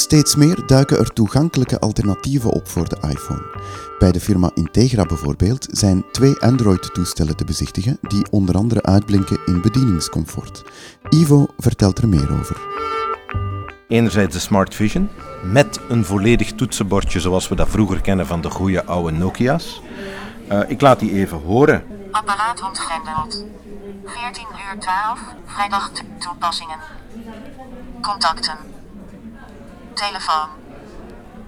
Steeds meer duiken er toegankelijke alternatieven op voor de iPhone. Bij de firma Integra bijvoorbeeld zijn twee Android-toestellen te bezichtigen die onder andere uitblinken in bedieningscomfort. Ivo vertelt er meer over. Enerzijds de Smart Vision met een volledig toetsenbordje zoals we dat vroeger kennen van de goede oude Nokia's. Uh, ik laat die even horen. Apparaat ontgrendeld. 14 uur 12, vrijdag toepassingen. Contacten. Telefoon.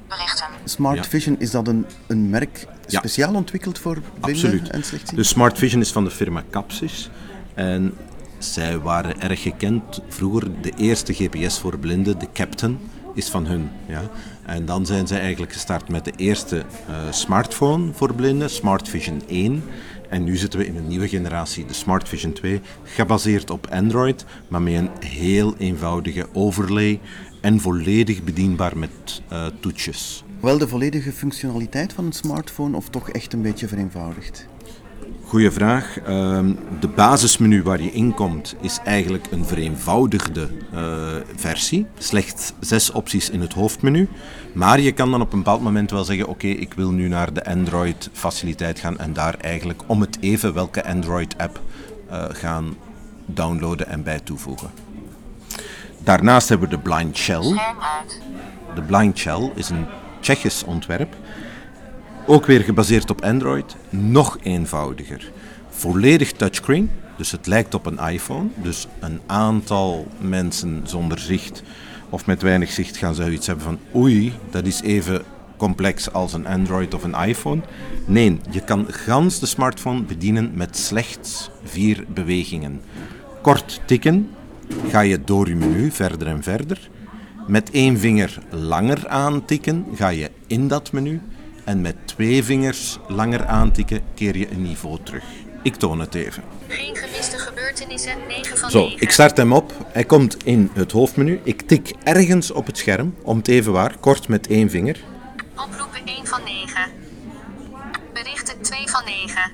Berichten. Smart Ja. Vision, is dat een, een merk Ja. speciaal ontwikkeld voor blinden Absoluut. en slechtzienden? De Smart Vision is van de firma Capsys. En zij waren erg gekend. Vroeger de eerste GPS voor blinden, de Captain, is van hun. Ja. En dan zijn zij eigenlijk gestart met de eerste eh, smartphone voor blinden, Smart Vision 1. En nu zitten we in een nieuwe generatie, de Smart Vision 2, gebaseerd op Android, maar met een heel eenvoudige overlay en volledig bedienbaar met eh, toetsjes. Wel de volledige functionaliteit van een smartphone of toch echt een beetje vereenvoudigd? Goeie vraag. Ehm, de basismenu waar je in komt is eigenlijk een vereenvoudigde eh, versie. Slechts zes opties in het hoofdmenu. Maar je kan dan op een bepaald moment wel zeggen: Oké, ik wil nu naar de Android-faciliteit gaan en daar eigenlijk om het even welke Android-app eh, gaan downloaden en bij toevoegen. Daarnaast hebben we de Blind Shell. De Blind Shell is een Tsjechisch ontwerp. Ook weer gebaseerd op Android, nog eenvoudiger. Volledig touchscreen, dus het lijkt op een iPhone. Dus een aantal mensen zonder zicht of met weinig zicht gaan zoiets hebben van oei, dat is even complex als een Android of een iPhone. Nee, je kan gans de smartphone bedienen met slechts vier bewegingen. Kort tikken, ga je door je menu verder en verder. Met één vinger langer aantikken ga je in dat menu. En met twee vingers langer aantikken keer je een niveau terug. Ik toon het even. Geen gemiste gebeurtenissen. 9 van Zo, 9. ik start hem op. Hij komt in het hoofdmenu. Ik tik ergens op het scherm, om het even waar, kort met één vinger. Oproepen 1 van 9. Berichten 2 van 9.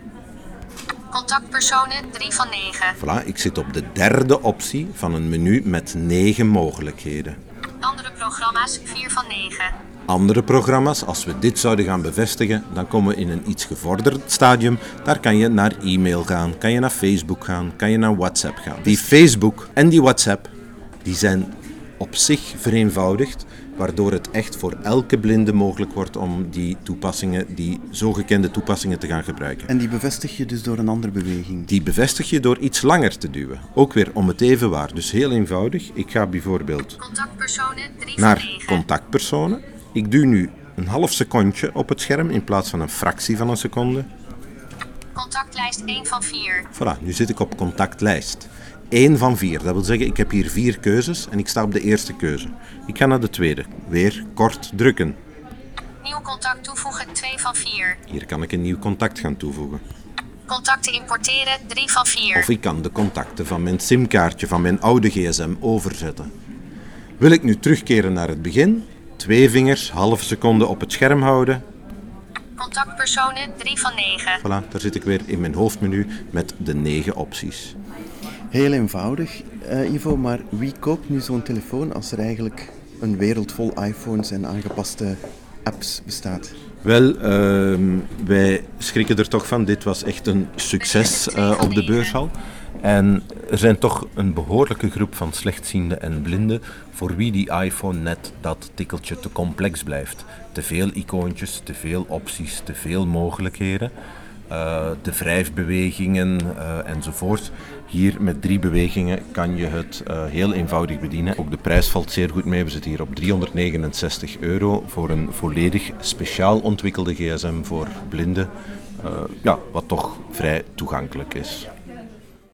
Contactpersonen 3 van 9. Voilà, ik zit op de derde optie van een menu met negen mogelijkheden. Andere programma's 4 van 9. Andere programma's, als we dit zouden gaan bevestigen, dan komen we in een iets gevorderd stadium. Daar kan je naar e-mail gaan, kan je naar Facebook gaan, kan je naar WhatsApp gaan. Die Facebook en die WhatsApp, die zijn op zich vereenvoudigd, waardoor het echt voor elke blinde mogelijk wordt om die toepassingen, die zogekende toepassingen te gaan gebruiken. En die bevestig je dus door een andere beweging. Die bevestig je door iets langer te duwen. Ook weer om het even waar. Dus heel eenvoudig. Ik ga bijvoorbeeld Contactpersonen 3 van naar 9. contactpersonen. Ik duw nu een half secondje op het scherm in plaats van een fractie van een seconde. Contactlijst 1 van 4. Voilà, nu zit ik op contactlijst. 1 van 4. Dat wil zeggen, ik heb hier vier keuzes en ik sta op de eerste keuze. Ik ga naar de tweede. Weer kort drukken. Nieuw contact toevoegen 2 van 4. Hier kan ik een nieuw contact gaan toevoegen. Contacten importeren 3 van 4. Of ik kan de contacten van mijn simkaartje van mijn oude gsm overzetten. Wil ik nu terugkeren naar het begin? Twee vingers, halve seconde op het scherm houden. Contactpersonen 3 van 9. Voilà, daar zit ik weer in mijn hoofdmenu met de negen opties. Heel eenvoudig, eh, Ivo, maar wie koopt nu zo'n telefoon als er eigenlijk een wereld vol iPhones en aangepaste apps bestaat? Wel, ehm, wij schrikken er toch van. Dit was echt een succes eh, op de beurshal. En er zijn toch een behoorlijke groep van slechtzienden en blinden voor wie die iPhone net dat tikkeltje te complex blijft. Te veel icoontjes, te veel opties, te veel mogelijkheden. eh, de wrijfbewegingen eh, enzovoort. Hier met drie bewegingen kan je het eh, heel eenvoudig bedienen. Ook de prijs valt zeer goed mee. We zitten hier op 369 euro voor een volledig speciaal ontwikkelde gsm voor blinden. Ja, wat toch vrij toegankelijk is.